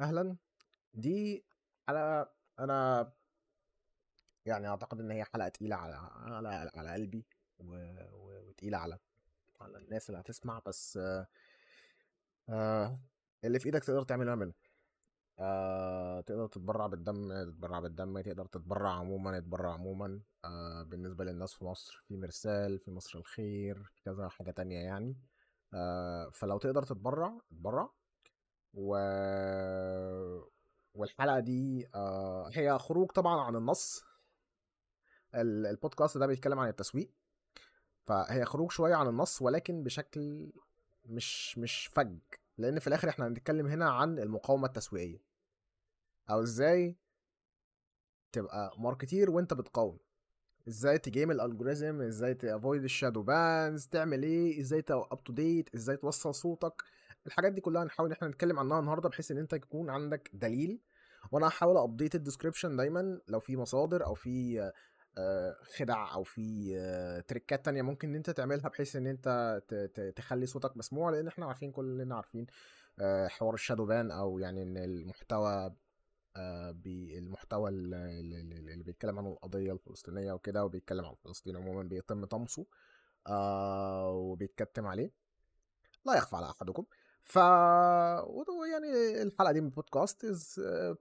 أهلًا، دي حلقة أنا يعني أعتقد إن هي حلقة تقيلة على على على قلبي و و وتقيلة على على الناس اللي هتسمع بس آآ اللي في إيدك تقدر تعمل منه آآ تقدر تتبرّع بالدم تتبرّع بالدم، تقدر تتبرّع عمومًا اتبرّع عمومًا. آآ بالنسبة للناس في مصر، في مرسال، في مصر الخير، في كذا حاجة تانية يعني. آآ فلو تقدر تتبرّع اتبرّع. و والحلقة دي آآ هي خروج طبعًا عن النص. ال البودكاست ده بيتكلم عن التسويق، فهي خروج شوية عن النص ولكن بشكل مش مش فَج، لإن في الآخر إحنا هنتكلم هنا عن المقاومة التسويقية. أو إزاي تبقى ماركتير وأنت بتقاوم، إزاي تgame الalgorithm، إزاي تavoid الshadow bans، تعمل إيه، إزاي تبقى up to date، إزاي توصّل صوتك، الحاجات دي كلها هنحاول إن إحنا نتكلم عنها النهارده بحيث إن أنت يكون عندك دليل، وأنا هاحاول update الdescription دايمًا لو في مصادر أو في آآ خِدَع أو في تريكات تانية ممكن إن أنت تعملها بحيث إن أنت ت ت تخلّي صوتك مسموع، لإن إحنا عارفين كلنا عارفين آآ حوار الshadow ban أو يعني إن المحتوى آآ بي المحتوى ال ال ال اللي بيتكلم عن القضية الفلسطينية وكده وبيتكلم عن فلسطين عمومًا بيتم طمسه وبيتكتم عليه، لا يخفى على أحدكم. ف يعني الحلقة دي من البودكاست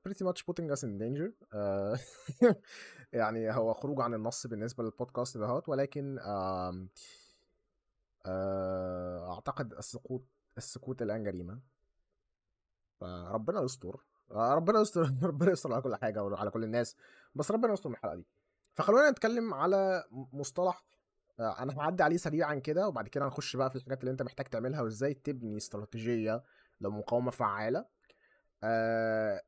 pretty much putting us in danger آآ يعني هو خروج عن النص بالنسبة للبودكاست دهوّة ولكن آمم آآ أعتقد السقوط السكوت الآن جريمة. فربنا يستر، آآ ربنا يستر ربنا يستر على كل حاجة وعلى كل الناس، بس ربنا يستر من الحلقة دي. فخلّونا نتكلم على مصطلح آآ أنا هاعدّي عليه سريعًا كده وبعد كده هنخش بقى في الحاجات اللي أنت محتاج تعملها وإزاي تبني استراتيجية لمقاومة فعّالة. آآ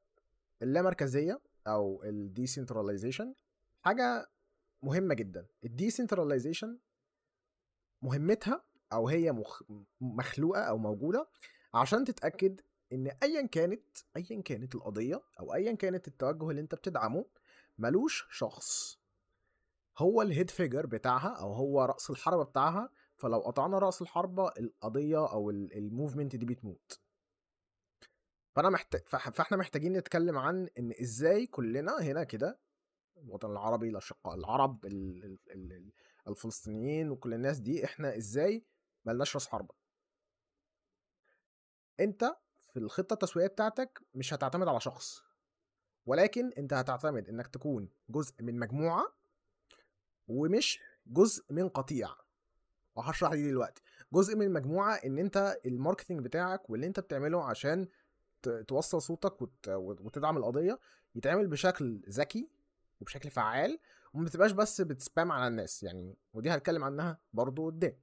اللامركزية أو الdecentralization حاجة مهمة جدًا. الdecentralization مهمتها أو هي مخ مخلوقة أو موجودة عشان تتأكد إن أيًا كانت أيًا كانت القضية أو أيًا كانت التوجه اللي أنت بتدعمه، ما لوش شخص هو الhead figure بتاعها أو هو رأس الحربة بتاعها، فلو قطعنا رأس الحربة القضية أو ال الmovement دي بتموت. فأنا محت فح فإحنا محتاجين نتكلم عن إن إزاي كلنا هنا كده الوطن العربي، الأشقاء العرب، ال ال ال ال الفلسطينيين وكل الناس دي، إحنا إزاي ما لناش رأس حربة. أنت في الخطة التسويقية بتاعتك مش هتعتمد على شخص، ولكن أنت هتعتمد إنك تكون جزء من مجموعة ومش جزء من قطيع، وهاشرح دي دلوقتي. جزء من المجموعة إن أنت الmarketing بتاعك واللي أنت بتعمله عشان توصّل صوتك وت وتدعم القضية يتعمل بشكل ذكي وبشكل فعّال وما تبقاش بس بتspam على الناس يعني ودي هاتكلم عنها برضه قدّام.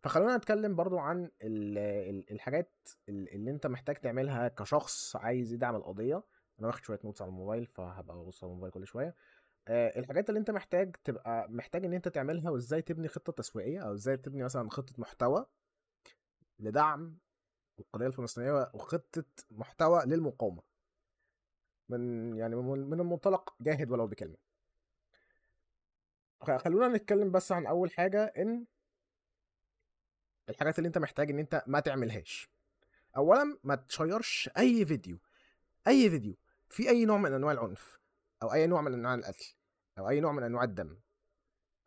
فخلّونا نتكلم برضه عن ال ال الحاجات ال اللي أنت محتاج تعملها كشخص عايز يدعم القضية. أنا واخد شوية notes على الموبايل فهابقى بابُص على الموبايل كل شوية. آآ الحاجات اللي أنت محتاج تبقى محتاج إن أنت تعملها وإزاي تبني خطة تسويقية أو إزاي تبني مثلًا خطة محتوى لدعم القضية الفلسطينية وخطة محتوى للمقاومة. من يعني من من المنطلق جاهد ولو بكلمة. خ خلّونا نتكلم بس عن أول حاجة إن الحاجات اللي أنت محتاج إن أنت ما تعملهاش. أولًا ما تشيّرش أي فيديو، أي فيديو فيه أي نوع من أنواع العنف أو أي نوع من أنواع القتل أو أي نوع من أنواع الدم.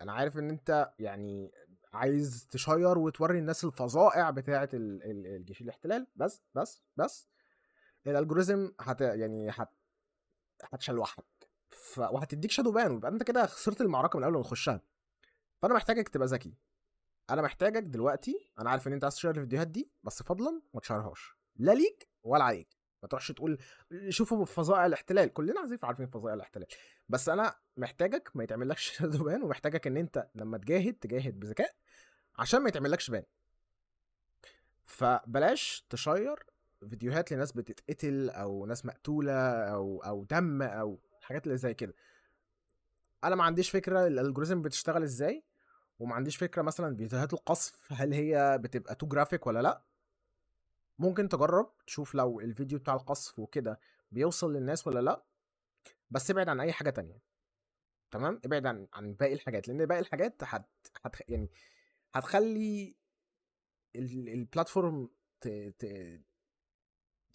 أنا عارف إن أنت يعني عايز تشيّر وتورّي الناس الفظائع ال الجيش الاحتلال، بس، بس، بس الalgorithm هت يعني هت هتشلوحك ف وهتدّيك shadow ban ويبقى أنت كده خسرت المعركة من قبل ما تخشها. فأنا محتاجك تبقى ذكي. أنا محتاجك دلوقتي أنا عارف إن أنت عايز تشيّر الفيديوهات دي، بس فضلًا ما تشيّرهاش، لا ليك ولا عليك. ما تروحش تقول شوفوا فظائع الاحتلال، كلنا عايزين عارفين فظائع الاحتلال. بس أنا محتاجك ما يتعملكش ban ومحتاجك إن أنت لمّا تجاهد، تجاهد بذكاء عشان ما يتعملكش ban. فبلاش تشيّر فيديوهات لناس بتتقتل أو ناس مقتولة أو أو دم أو الحاجات اللي زي كده. أنا ما عنديش فكرة الalgorithm بتشتغل إزاي، وما عنديش فكرة مثلًا فيديوهات القصف هل هي بتبقى too graphic والّا لأ. ممكن تجرّب تشوف لو الفيديو بتاع القصف وكده بيوصل للناس والّا لأ، بس ابعد عن أي حاجة تانية. تمام؟ ابعد عن عن باقي الحاجات، لإن باقي الحاجات هت هتخ يعني هتخلّي ال الplatform ت ت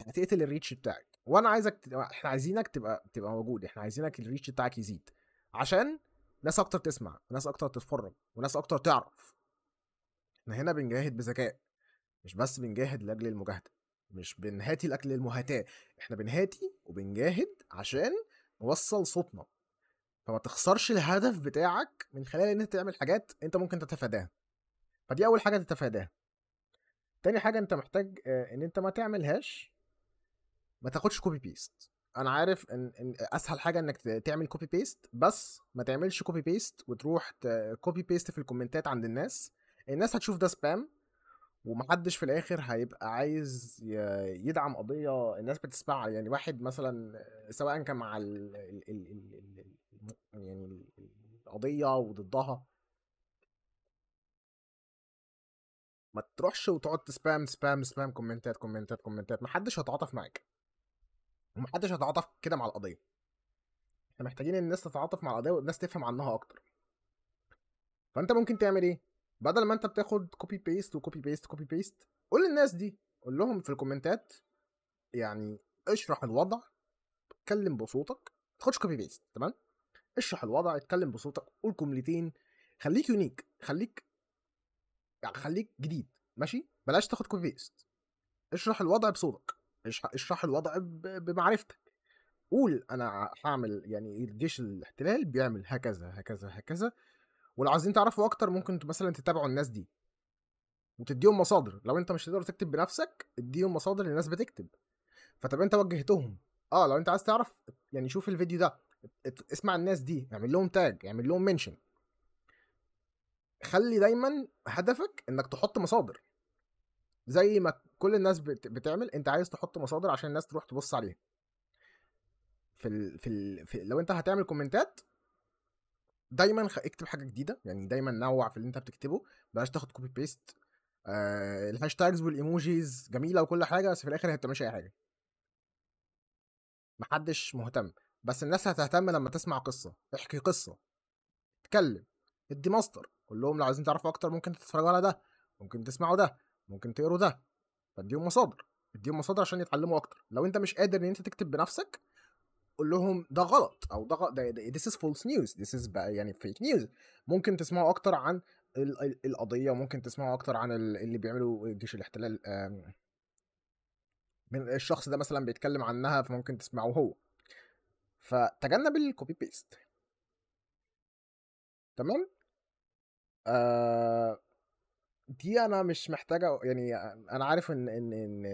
هتقتل الريتش بتاعك وأنا عايزك إحنا عايزينك تبقى تبقى موجود إحنا عايزينك الريتش بتاعك يزيد عشان ناس أكتر تسمع وناس أكتر تتفرج وناس أكتر تعرف إحنا هنا بنجاهد بذكاء مش بس بنجاهد لأجل المجاهدة مش بنهاتي لأجل المهاتاة إحنا بنهاتي وبنجاهد عشان نوصل صوتنا. فما تخسرش الهدف بتاعك من خلال إن أنت تعمل حاجات أنت ممكن تتفاداها. فدي أول حاجة تتفاداها. تاني حاجة أنت محتاج آه، إن أنت ما تعملهاش ما تاخدش copy paste أنا عارف إن, أسهل حاجة إنك تعمل copy paste بس ما تعملش copy paste وتروح copy paste في الكومنتات عند الناس. الناس هتشوف ده spam ومحدش في الآخر هيبقى عايز يدعم قضية الناس بتسمعها. يعني واحد مثلا سواء كان مع ال ال ال ال ال يعني القضية وضدها. ما تروحش وتقعد ت spam spam spam كومنتات كومنتات كومنتات. محدش هيتعاطف معاك. ومحدش هيتعاطف كده مع القضية. إحنا محتاجين الناس تتعاطف مع القضية والناس تفهم عنها أكتر. فأنت ممكن تعمل إيه؟ بدل ما انت بتاخد copy paste و copy paste copy paste قول للناس دي قول لهم في الكومنتات يعني اشرح الوضع اتكلم بصوتك ما تاخدش copy paste تمام؟ اشرح الوضع اتكلم بصوتك قول جملتين خليك unique خليك يعني خليك جديد ماشي؟ بلاش تاخد copy paste اشرح الوضع بصوتك اشرح الوضع بمعرفتك. قول أنا هعمل يعني الجيش الاحتلال بيعمل هكذا هكذا هكذا. ولو عايزين تعرفوا أكتر ممكن مثلا تتابعوا الناس دي. وتديهم مصادر. لو أنت مش تقدر تكتب بنفسك اديهم مصادر للناس بتكتب. فتبقى أنت وجهتهم. آه لو أنت عايز تعرف يعني شوف الفيديو ده. اسمع الناس دي. اعمل لهم tag اعمل لهم mention خلي دايما هدفك إنك تحط مصادر. زي ما كل الناس بتعمل أنت عايز تحط مصادر عشان الناس تروح تبص عليها. في ال... في, ال... في لو أنت هتعمل كومنتات دايما اكتب حاجة جديدة يعني دايما نوع في اللي انت بتكتبه بلاش تاخد copy paste آه ال hashtags وال emojis جميلة وكل حاجة بس في الآخر هي بتعملش أي حاجة. محدش مهتم. بس الناس هتهتم لما تسمع قصة. احكي قصة. اتكلم. ادي ماستر قول لهم لو عايزين تعرفوا أكتر ممكن تتفرجوا على ده. ممكن تسمعوا ده. ممكن تقروا ده. فاديهم مصادر. اديهم مصادر عشان يتعلموا أكتر. لو أنت مش قادر إن أنت تكتب بنفسك قول لهم ده غلط أو ده, ده, this is false news this is بقى يعني fake news. ممكن تسمعوا أكتر عن القضية ممكن تسمعوا أكتر عن اللي بيعملوا جيش الاحتلال من الشخص ده مثلا بيتكلم عنها فممكن تسمعه هو. فتجنب الكوبي بيست تمام؟ آه دي أنا مش محتاجة يعني أنا عارف إن إن إن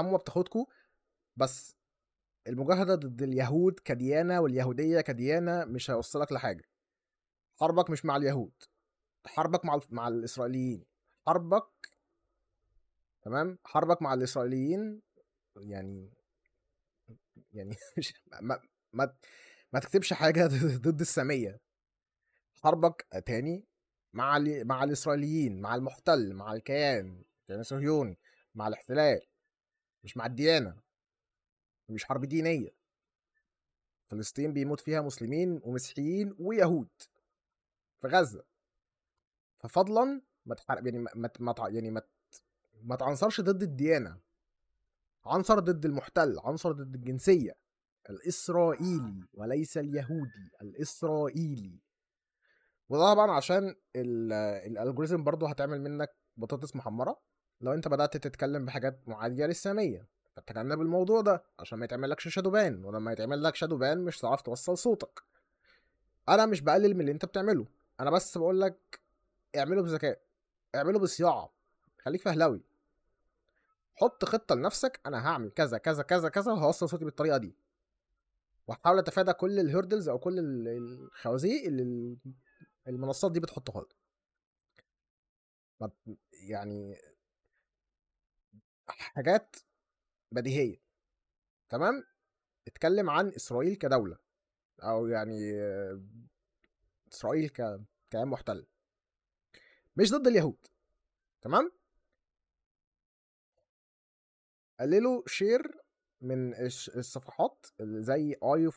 إن بتاخدكم بس المجاهدة ضد اليهود كديانة واليهودية كديانة مش هيوصلك لحاجة. حربك مش مع اليهود حربك مع مع الإسرائيليين. حربك تمام؟ حربك مع الإسرائيليين يعني يعني مش ما ما, ما تكتبش حاجة ضد السامية. حربك تاني مع مع الإسرائيليين مع المحتل مع الكيان الكيان الصهيوني مع الاحتلال مش مع الديانة. مش حرب دينية. فلسطين بيموت فيها مسلمين ومسيحيين ويهود في غزة. ففضلا ما تحرق يعني ما ما يعني ما ما تعنصرش ضد الديانة. عنصر ضد المحتل عنصر ضد الجنسية. الإسرائيلي وليس اليهودي الإسرائيلي. وده طبعا عشان الالجوريزم برضو هتعمل منك بطاطس محمرة. لو أنت بدأت تتكلم بحاجات معادية للسامية. فتجنب الموضوع ده عشان ما يتعملكش شادو بان ولما يتعمل لك شادو بان مش هتعرف توصل صوتك. أنا مش بقلل من اللي أنت بتعمله أنا بس بقول لك اعمله بذكاء اعمله بصياعة خليك فهلوي. حط خطة لنفسك أنا هعمل كذا كذا كذا كذا وهوصل صوتي بالطريقة دي. وهحاول أتفادى كل الهيردلز أو كل الخوازيق اللي المنصات دي بتحطها لي يعني حاجات بديهية تمام؟ اتكلم عن إسرائيل كدولة أو يعني إسرائيل ك كيان محتل. مش ضد اليهود تمام؟ قللوا share من الصفحات اللي زي Eye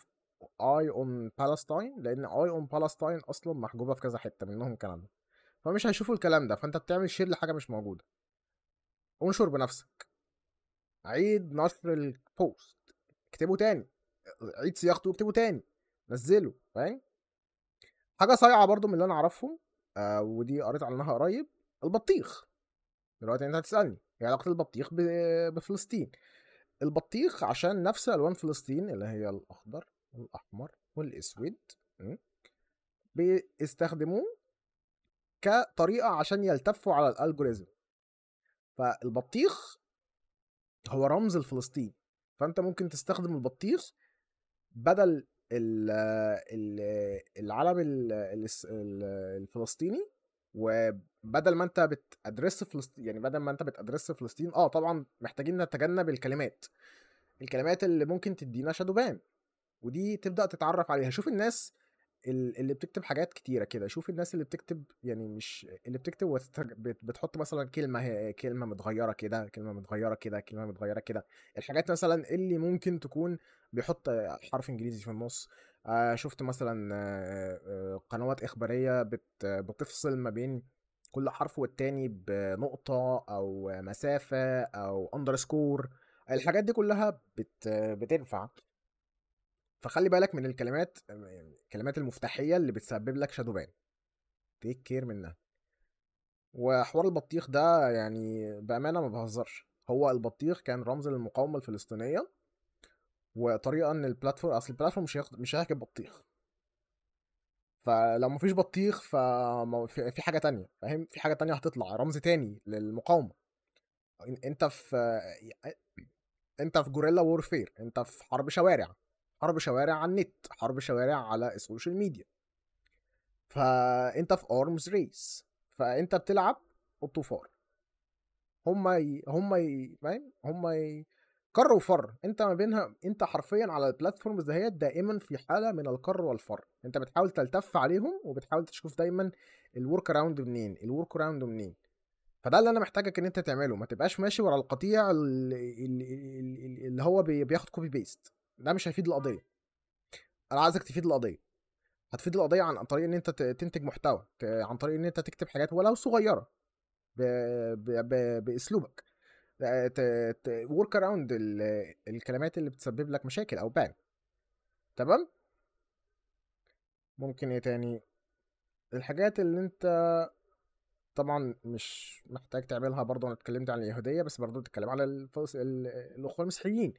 Eye on Palestine لأن Eye on Palestine أصلا محجوبة في كذا حتة منهم كندا فمش هيشوفوا الكلام ده فأنت بتعمل share لحاجة مش موجودة. انشر بنفسك. عيد نشر البوست اكتبه تاني عيد صياغته واكتبه تاني نزله فاهم؟ حاجة صايعة برضو من اللي أنا أعرفهم آه ودي قريت عنها قريب البطيخ. دلوقتي أنت هتسألني إيه علاقة البطيخ بفلسطين؟ البطيخ عشان نفس ألوان فلسطين اللي هي الأخضر والأحمر والأسود بيستخدموه كطريقة عشان يلتفوا على الألجوريزم. فالبطيخ هو رمز لفلسطين. فأنت ممكن تستخدم البطيخ بدل العلم الفلسطيني وبدل ما أنت بتأدرس فلسطين يعني بدل ما أنت بتأدرس فلسطين آه طبعا محتاجين نتجنب الكلمات. الكلمات اللي ممكن تدينا شادوبان ودي تبدأ تتعرف عليها. شوف الناس اللي بتكتب حاجات كتيرة كده. شوف الناس اللي بتكتب يعني مش اللي بتكتب بتحط مثلا كلمة كلمة متغيرة كده كلمة متغيرة كده كلمة متغيرة كده. الحاجات مثلا اللي ممكن تكون بيحط حرف إنجليزي في النص. آه شفت مثلا آه قنوات إخبارية بت بتفصل ما بين كل حرف والتاني بنقطة أو مسافة أو اندرسكور الحاجات دي كلها بت بتنفع. فخلي بالك من الكلمات الكلمات المفتاحية اللي بتسبب لك shadowban. take care منها. وحوار البطيخ ده يعني بأمانة ما بهزرش. هو البطيخ كان رمز للمقاومة الفلسطينية وطريقة إن ال platform أصل ال platform مش هياخد مش هيحكي بطيخ. فلو مفيش بطيخ ففي حاجة تانية فاهم؟ في حاجة تانية هتطلع رمز تاني للمقاومة. أنت في أنت في جوريلا وورفير أنت في حرب شوارع. حرب شوارع على النت حرب شوارع على السوشيال ميديا. فأنت في ارمز ريس فأنت بتلعب الطوفار هما ي... هما ي... فاهم؟ هما ي... كر وفر. أنت ما بينها أنت حرفيا على البلاتفورمز دهيت دائما في حالة من الكر والفر. أنت بتحاول تلتف عليهم وبتحاول تشوف دايما الورك اراوند منين الورك اراوند منين. فده اللي أنا محتاجك إن أنت تعمله. ما تبقاش ماشي ورا القطيع اللي, اللي هو بياخد copy paste ده مش هيفيد القضية. أنا عايزك تفيد القضية. هتفيد القضية عن طريق إن أنت تنتج محتوى عن طريق إن أنت تكتب حاجات ولو صغيرة ب... ب... ب... بأسلوبك. workaround الكلمات اللي بتسبب لك مشاكل أو ban تمام؟ ممكن إيه تاني؟ الحاجات اللي أنت طبعا مش محتاج تعملها برضه أنا اتكلمت عن اليهودية بس برضه بتتكلم على الأخوة المسيحيين.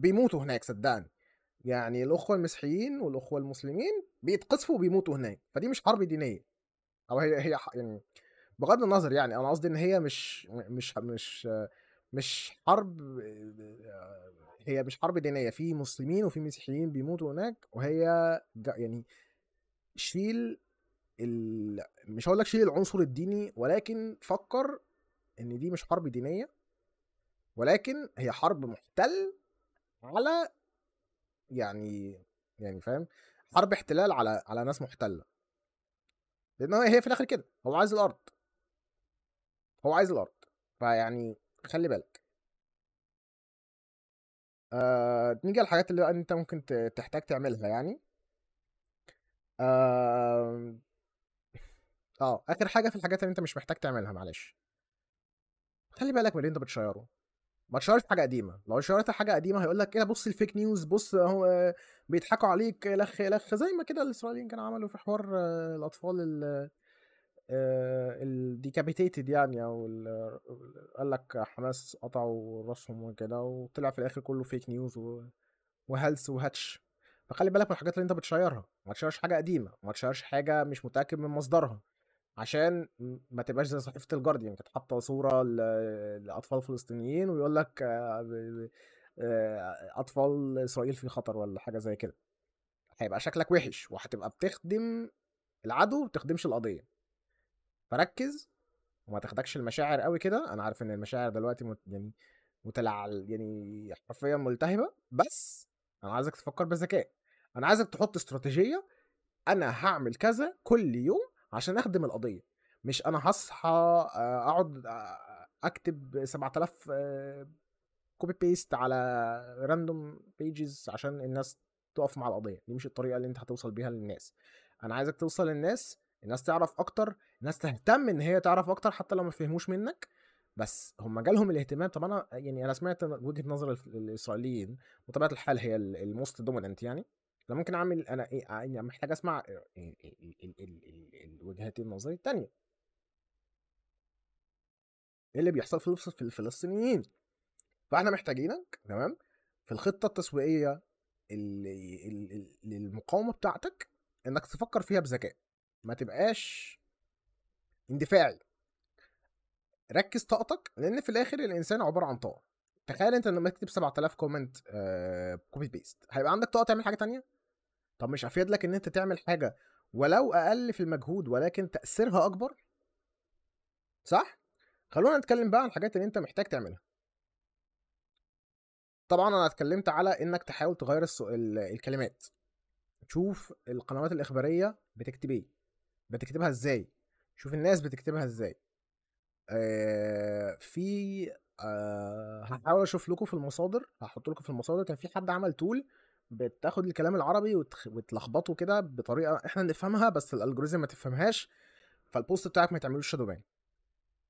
بيموتوا هناك صدقني. يعني الأخوة المسيحيين والأخوة المسلمين بيتقصفوا وبيموتوا هناك فدي مش حرب دينية. أو هي هي يعني بغض النظر يعني أنا قصدي إن هي مش مش مش مش حرب هي مش حرب دينية. في مسلمين وفي مسيحيين بيموتوا هناك وهي يعني شيل ال... مش هقول لك شيل العنصر الديني ولكن فكر إن دي مش حرب دينية ولكن هي حرب محتل على يعني يعني فاهم حرب احتلال على على ناس محتلة. لأن هي في الآخر كده هو عايز الأرض. هو عايز الأرض. فيعني خلي بالك. آه نيجي الحاجات اللي أنت ممكن تحتاج تعملها يعني. آه... آه آخر حاجة في الحاجات اللي أنت مش محتاج تعملها معلش. خلي بالك من اللي أنت بتشيره. ما تشيرش حاجة قديمة. لو شيرت حاجة قديمة هيقول لك إيه بص ال fake news بص هو بيضحكوا عليك لخ لخ زي ما كده الإسرائيليين كانوا عملوا في حوار الأطفال ال decapitated يعني أو قال لك حماس قطعوا راسهم وكده وطلع في الآخر كله فيك نيوز وهلس وهاتش فخلي بالك من الحاجات اللي أنت بتشيرها. ما تشيرش حاجة قديمة ما تشيرش حاجة مش متأكد من مصدرها. عشان ما تبقاش زي صحيفة الجارديان كانت حاطة صورة لأطفال فلسطينيين ويقول لك آه، آه، أطفال إسرائيل في خطر ولا حاجة زي كده. هيبقى شكلك وحش وهتبقى بتخدم العدو ما بتخدمش القضية. فركز وما تاخدكش المشاعر قوي كده. أنا عارف إن المشاعر دلوقتي مت يعني متلع يعني حرفيا ملتهبة. بس أنا عايزك تفكر بذكاء. أنا عايزك تحط استراتيجية. أنا هعمل كذا كل يوم عشان أخدم القضية. مش أنا هصحى آه، أقعد آه، أكتب 7000 copy paste على random pages عشان الناس تقف مع القضية. دي مش الطريقة اللي أنت هتوصل بيها للناس. أنا عايزك توصل للناس الناس تعرف أكتر الناس تهتم إن هي تعرف أكتر حتى لو ما فهموش منك. بس هم جالهم الاهتمام. طب أنا يعني أنا سمعت وجهة نظر الإسرائيليين بطبيعة الحال هي ال most dominant يعني. أنا ممكن أعمل أنا إيه يعني محتاج أسمع الوجهات النظر التانية. إيه اللي بيحصل في الفلسطينيين؟ فإحنا محتاجينك تمام في الخطة التسويقية للمقاومة بتاعتك إنك تفكر فيها بذكاء. ما تبقاش اندفاعي. ركز طاقتك لأن في الآخر الإنسان عبارة عن طاقة. تخيل أنت لما تكتب 7000 comment آه copy paste هيبقى عندك طاقة تعمل حاجة تانية؟ طب مش افيد لك إن أنت تعمل حاجة ولو أقل في المجهود ولكن تأثيرها أكبر؟ صح؟ خلونا نتكلم بقى عن الحاجات اللي أنت محتاج تعملها. طبعا أنا اتكلمت على إنك تحاول تغير الكلمات. تشوف القنوات الإخبارية بتكتب إيه بتكتبها إزاي شوف الناس بتكتبها إزاي. في هحاول أشوف لكم في المصادر هحط لكم في المصادر كان في حد عمل tool بتاخد الكلام العربي وتلخبطه كده بطريقة إحنا نفهمها بس ال algorithm ما تفهمهاش فالبوست بتاعك ما يتعملوش shadow ban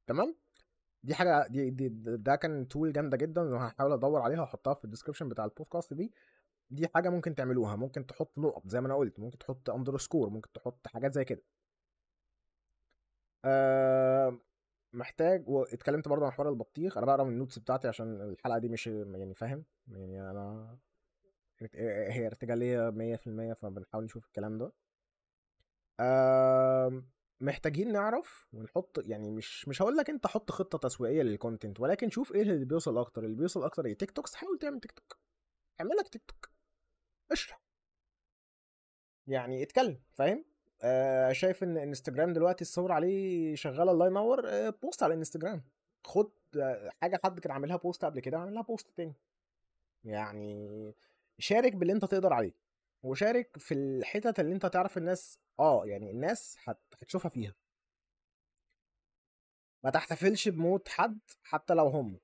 تمام؟ دي حاجة دي, دي ده كان tool جامدة جدا وهحاول أدور عليها وأحطها في ال description بتاع البودكاست دي. دي حاجة ممكن تعملوها. ممكن تحط نقط زي ما أنا قلت ممكن تحط underscore ممكن تحط حاجات زي كده. أه محتاج واتكلمت برضه عن حوار البطيخ. أنا بقرأ من ال notes بتاعتي عشان الحلقة دي مش يعني فاهم؟ يعني أنا هي ارتجالية 100% فبنحاول نشوف الكلام ده. محتاجين نعرف ونحط يعني مش مش هقول لك انت حط خطة تسويقية لل content ولكن شوف إيه اللي بيوصل أكتر اللي بيوصل أكتر إيه TikToks حاول تعمل تيك توك اعمل لك تيك توك اشرح يعني اتكلم فاهم؟ آه شايف إن انستجرام دلوقتي الصور عليه شغالة الله ينور آه post على الانستجرام خد آه حاجة حد كان عاملها post قبل كده اعمل لها post تاني. يعني شارك باللي أنت تقدر عليه وشارك في الحتت اللي أنت تعرف الناس آه يعني الناس هتشوفها فيها. ما تحتفلش بموت حد حتى لو هم.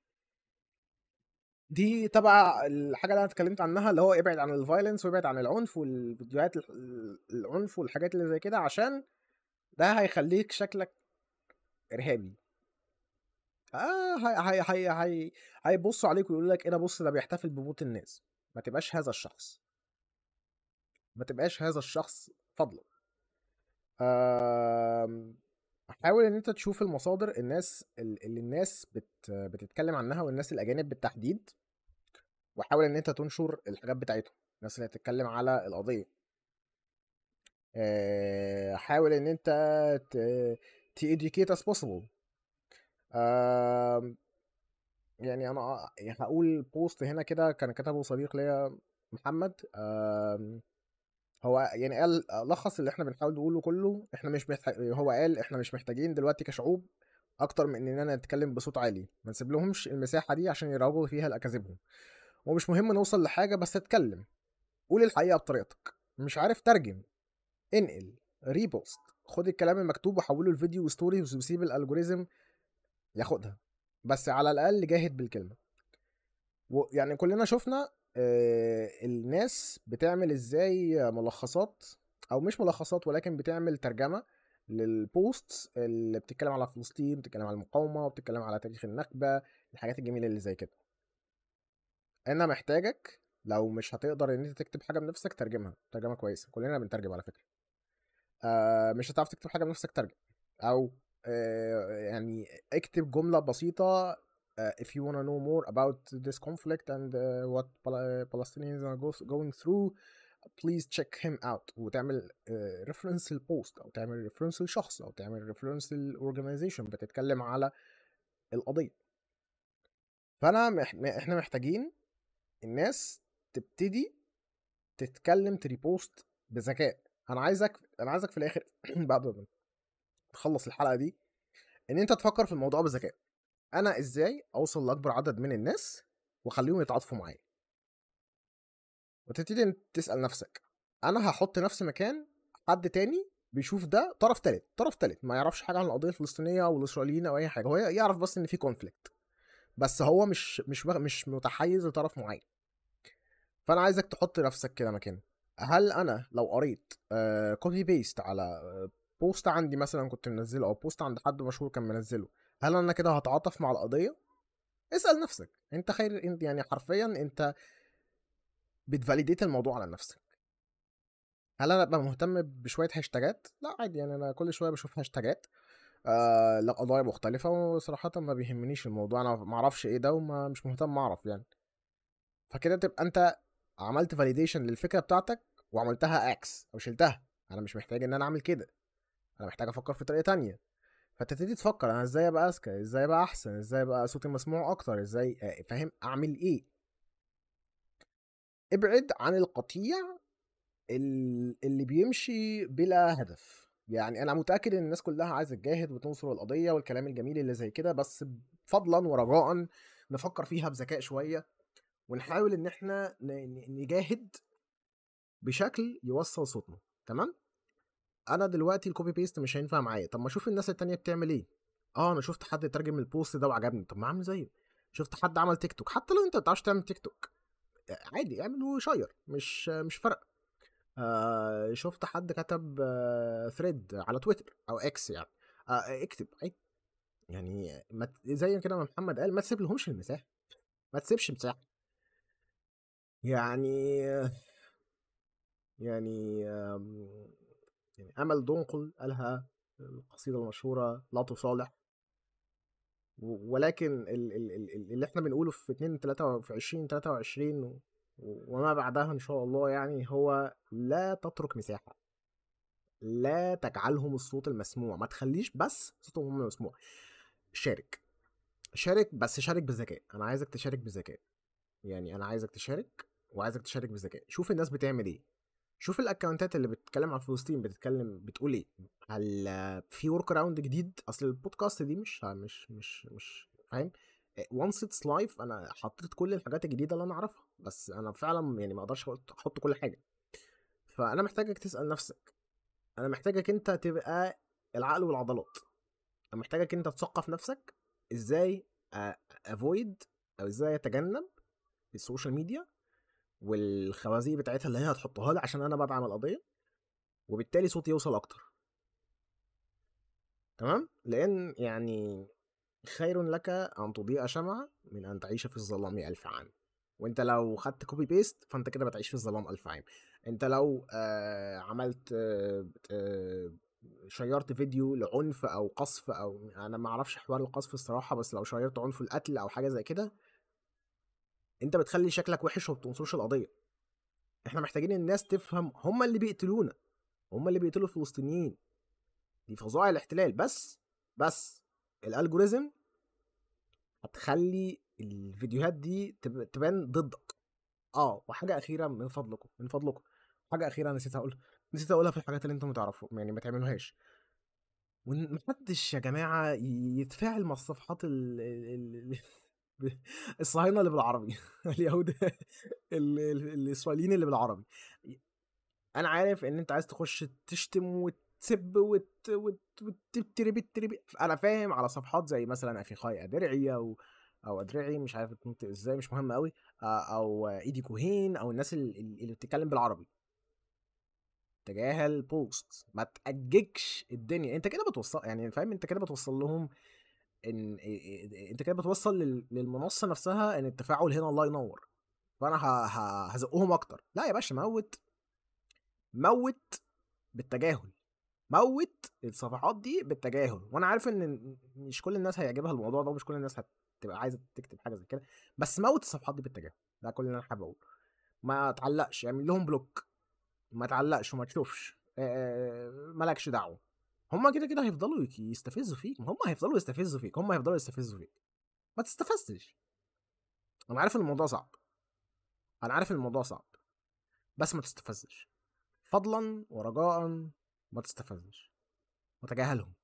دي تبع الحاجة اللي أنا اتكلمت عنها اللي هو ابعد عن الفايلنس وابعد عن العنف والفيديوهات العنف والحاجات اللي زي كده عشان ده هيخليك شكلك إرهابي. آه هي هي هي هي هيبصوا عليك ويقولوا لك إيه ده بص ده بيحتفل بموت الناس. ما تبقاش هذا الشخص. ما تبقاش هذا الشخص فضلا حاول إن أنت تشوف المصادر الناس اللي الناس بت بتتكلم عنها والناس الأجانب بالتحديد وحاول إن أنت تنشر الحاجات بتاعتهم. الناس اللي بتتكلم على القضية. حاول إن أنت تeducate as possible. يعني أنا هقول post هنا كده كان كتبه صديق ليا محمد هو يعني قال لخص اللي إحنا بنحاول نقوله كله إحنا مش هو قال إحنا مش محتاجين دلوقتي كشعوب أكتر من إننا نتكلم بصوت عالي ما نسيب لهمش المساحة دي عشان يروجوا فيها لأكاذيبهم. ومش مهم نوصل لحاجة بس اتكلم قول الحقيقة بطريقتك مش عارف ترجم انقل repost خد الكلام المكتوب وحوله لفيديو و stories وسيب ال algorithm ياخدها. بس على الأقل جاهد بالكلمة. يعني كلنا شفنا الناس بتعمل إزاي ملخصات أو مش ملخصات ولكن بتعمل ترجمة للبوست اللي بتتكلم على فلسطين بتتكلم على المقاومة وبتتكلم على تاريخ النكبه الحاجات الجميلة اللي زي كده. أنا محتاجك لو مش هتقدر إن أنت تكتب حاجة بنفسك ترجمها ترجمة كويسة كلنا بنترجم على فكرة. مش هتعرف تكتب حاجة بنفسك ترجم أو يعني اكتب جملة بسيطة uh, if you want to know more about this conflict and uh, what Pal- Palestinians are go going through please check him out وتعمل reference لل post أو تعمل reference للشخص أو تعمل reference لل organization بتتكلم على القضية فأنا. إحنا محتاجين الناس تبتدي تتكلم ت repost بذكاء أنا عايزك أنا عايزك في الآخر بعد تخلص الحلقة دي إن أنت تفكر في الموضوع بذكاء. أنا إزاي أوصل لأكبر عدد من الناس وأخليهم يتعاطفوا معايا؟ وتبتدي تسأل نفسك أنا هحط نفسي مكان حد تاني بيشوف ده طرف تالت طرف تالت ما يعرفش حاجة عن القضية الفلسطينية أو الاسرائيليين أو أي حاجة هو يعرف بس إن في conflict بس هو مش مش مش متحيز لطرف معين. فأنا عايزك تحط نفسك كده مكانه هل أنا لو قريت copy paste على post عندي مثلا كنت منزله أو post عند حد مشهور كان منزله. هل أنا كده هتعاطف مع القضية؟ اسأل نفسك. أنت خير أنت يعني حرفيا أنت بت validate الموضوع على نفسك. هل أنا أبقى مهتم بشوية hashtagات؟ لا عادي. يعني أنا كل شوية بشوف hashtagات. آه لقضايا مختلفة وصراحة ما بيهمنيش الموضوع. أنا ما أعرفش إيه ده وما مش مهتم أعرف يعني. فكده تبقى أنت عملت validation للفكرة بتاعتك وعملتها X أو شلتها. أنا مش محتاج إن أنا أعمل كده. أنا محتاج أفكر في طريقة تانية. فتبتدي تفكر أنا إزاي أبقى أذكى؟ إزاي أبقى أحسن؟ إزاي أبقى صوتي مسموع أكتر؟ إزاي؟ آه، فاهم؟ أعمل إيه؟ ابعد عن القطيع اللي بيمشي بلا هدف. يعني أنا متأكد إن الناس كلها عايزة تجاهد وتنصر القضية والكلام الجميل اللي زي كده بس فضلا ورجاء نفكر فيها بذكاء شوية ونحاول إن إحنا نجاهد بشكل يوصل صوتنا. تمام؟ أنا دلوقتي ال copy paste مش هينفع معايا. طب ما أشوف الناس التانية بتعمل إيه؟ آه أنا شفت حد ترجم ال post ده وعجبني. طب ما أعمل زيه. شفت حد عمل تيك توك حتى لو أنت ما بتعرفش تعمل تيك توك عادي اعمل share مش مش فرق آه شفت حد كتب آه thread على تويتر أو إكس يعني. آه اكتب. عادي. يعني ما زي كده ما محمد قال ما تسيب لهمش المساحة. ما تسيبش مساحة. يعني يعني يعني أمل دنقل قالها القصيدة المشهورة لا تصالح. ولكن اللي إحنا بنقوله في 2 3 في 20 23 وما بعدها إن شاء الله يعني هو لا تترك مساحة. لا تجعلهم الصوت المسموع. ما تخليش بس صوتهم هم المسموع. شارك. شارك بس شارك بذكاء أنا عايزك تشارك بذكاء يعني أنا عايزك تشارك وعايزك تشارك بذكاء شوف الناس بتعمل إيه. شوف ال accountات اللي بتتكلم عن فلسطين بتتكلم بتقول إيه؟ هل في workaround جديد؟ أصل البودكاست دي مش مش مش مش فاهم؟ once it's live أنا حطيت كل الحاجات الجديدة اللي أنا أعرفها بس أنا فعلا يعني ما أقدرش أحط كل حاجة. فأنا محتاجك تسأل نفسك أنا محتاجك أنت تبقى العقل والعضلات. أنا محتاجك أنت تثقف نفسك إزاي avoid أو إزاي أتجنب ال social media والخوازيق بتاعتها اللي هي هتحطها لي عشان أنا بدعم القضية وبالتالي صوتي يوصل أكتر. تمام؟ لأن يعني خير لك أن تضيء شمعة من أن تعيش في الظلام ألف عام. وأنت لو خدت copy paste فأنت كده بتعيش في الظلام ألف عام. أنت لو آه عملت آه آه share ت فيديو لعنف أو قصف أو أنا ما أعرفش حوار القصف الصراحة بس لو share ت عنف القتل أو حاجة زي كده انت بتخلي شكلك وحش وما بتنصرش القضية. إحنا محتاجين الناس تفهم هم اللي بيقتلونا هم اللي بيقتلوا الفلسطينيين. دي فظائع الاحتلال. بس بس الالجوريزم هتخلي الفيديوهات دي تبان ضدك. آه وحاجة أخيرة من فضلكم من فضلكم. حاجة أخيرة نسيت اقولها نسيت أقولها في الحاجات اللي أنتم تعرفوا يعني ما تعملوهاش. ومحدش يا جماعة يتفاعل مع الصفحات ال الصهاينة اللي بالعربي. اليهود الإسرائيليين اللي بالعربي. أنا عارف إن أنت عايز تخش تشتم وتسب وت... وت... أنا فاهم على صفحات زي مثلا اخيخاي ادرعي أو أو أدرعي مش عارف تنطق إزاي مش مهم قوي أو إيدي كوهين أو الناس اللي بتتكلم بالعربي. تجاهل بوست ما تأججش الدنيا. أنت كده بتوصل يعني فاهم؟ أنت كده بتوصل لهم إن أنت كده بتوصل للمنصة نفسها إن التفاعل هنا الله ينور. فأنا هزقهم أكتر. لا يا باشا موت. موت بالتجاهل. موت الصفحات دي بالتجاهل. وأنا عارف إن مش كل الناس هيعجبها الموضوع ده ومش كل الناس هتبقى عايزة تكتب حاجة زي كده. بس موت الصفحات دي بالتجاهل. ده كل اللي أنا حابب أقوله. ما تعلقش اعمل لهم بلوك. ما تعلقش وما تشوفش. مالكش دعوة. هما كده كده هيفضلوا يستفزوا فيك. هما هيفضلوا يستفزوا فيك. هما هيفضلوا يستفزوا فيك. ما تستفزش أنا عارف الموضوع صعب. أنا عارف الموضوع صعب. بس ما تستفزش. فضلا ورجاء ما تستفزش. وتجاهلهم.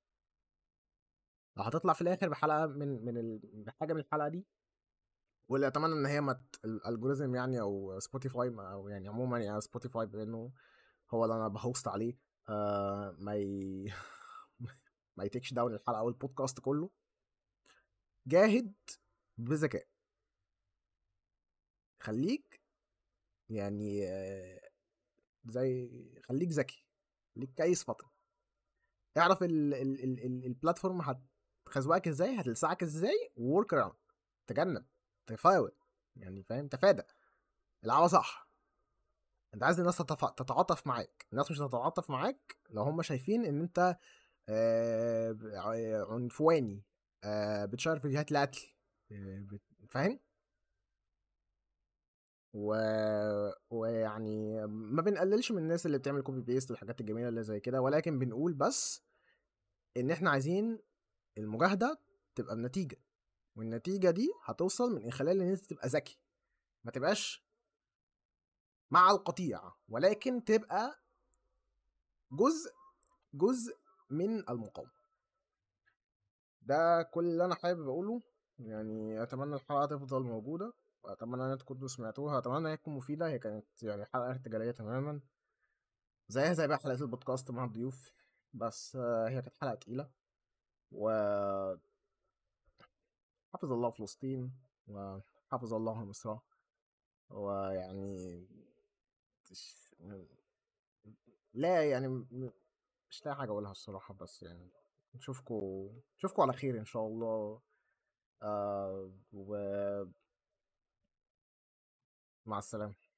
لو هتطلع في الآخر بحلقة من من بحاجه من الحلقة دي واللي أتمنى إن هي ما ال algorithm يعني أو سبوتيفاي أو يعني عموما يعني سبوتيفاي بأنه هو اللي أنا ب host عليه آه ما. ما ي take down الحلقة أو البودكاست كله. جاهد بذكاء. خليك يعني زي خليك ذكي. خليك كيس فتره اعرف ال ال ال ال ال platform خزوقك إزاي هتلسعك إزاي work around تجنب. تفادى. يعني فاهم؟ تفادى. العبها صح. انت عايز الناس تتعاطف معاك. الناس مش هتتعاطف معاك لو هم شايفين ان انت آه، عنفواني آه، بت share فيديوهات لقتل آه، فاهم؟ و... ويعني ما بنقللش من الناس اللي بتعمل copy paste والحاجات الجميلة اللي زي كده ولكن بنقول بس إن إحنا عايزين المجاهدة تبقى بنتيجة والنتيجة دي هتوصل من خلال ان انت تبقى ذكي. ما تبقاش مع القطيع ولكن تبقى جزء جزء من المقاومة. ده كل اللي أنا حابب أقوله يعني أتمنى الحلقة تفضل موجودة وأتمنى إن أنتوا تكونوا سمعتوها أتمنى إن هي تكون مفيدة هي كانت يعني حلقة ارتجالية تماما. زيها زي بقى حلقات البودكاست مع الضيوف بس هي كانت حلقة تقيلة و حفظ الله فلسطين وحفظ الله مصر ويعني لا يعني مش لاقي حاجة أقولها الصراحة بس يعني نشوفكوا نشوفكوا على خير إن شاء الله. آه ومع السلامة.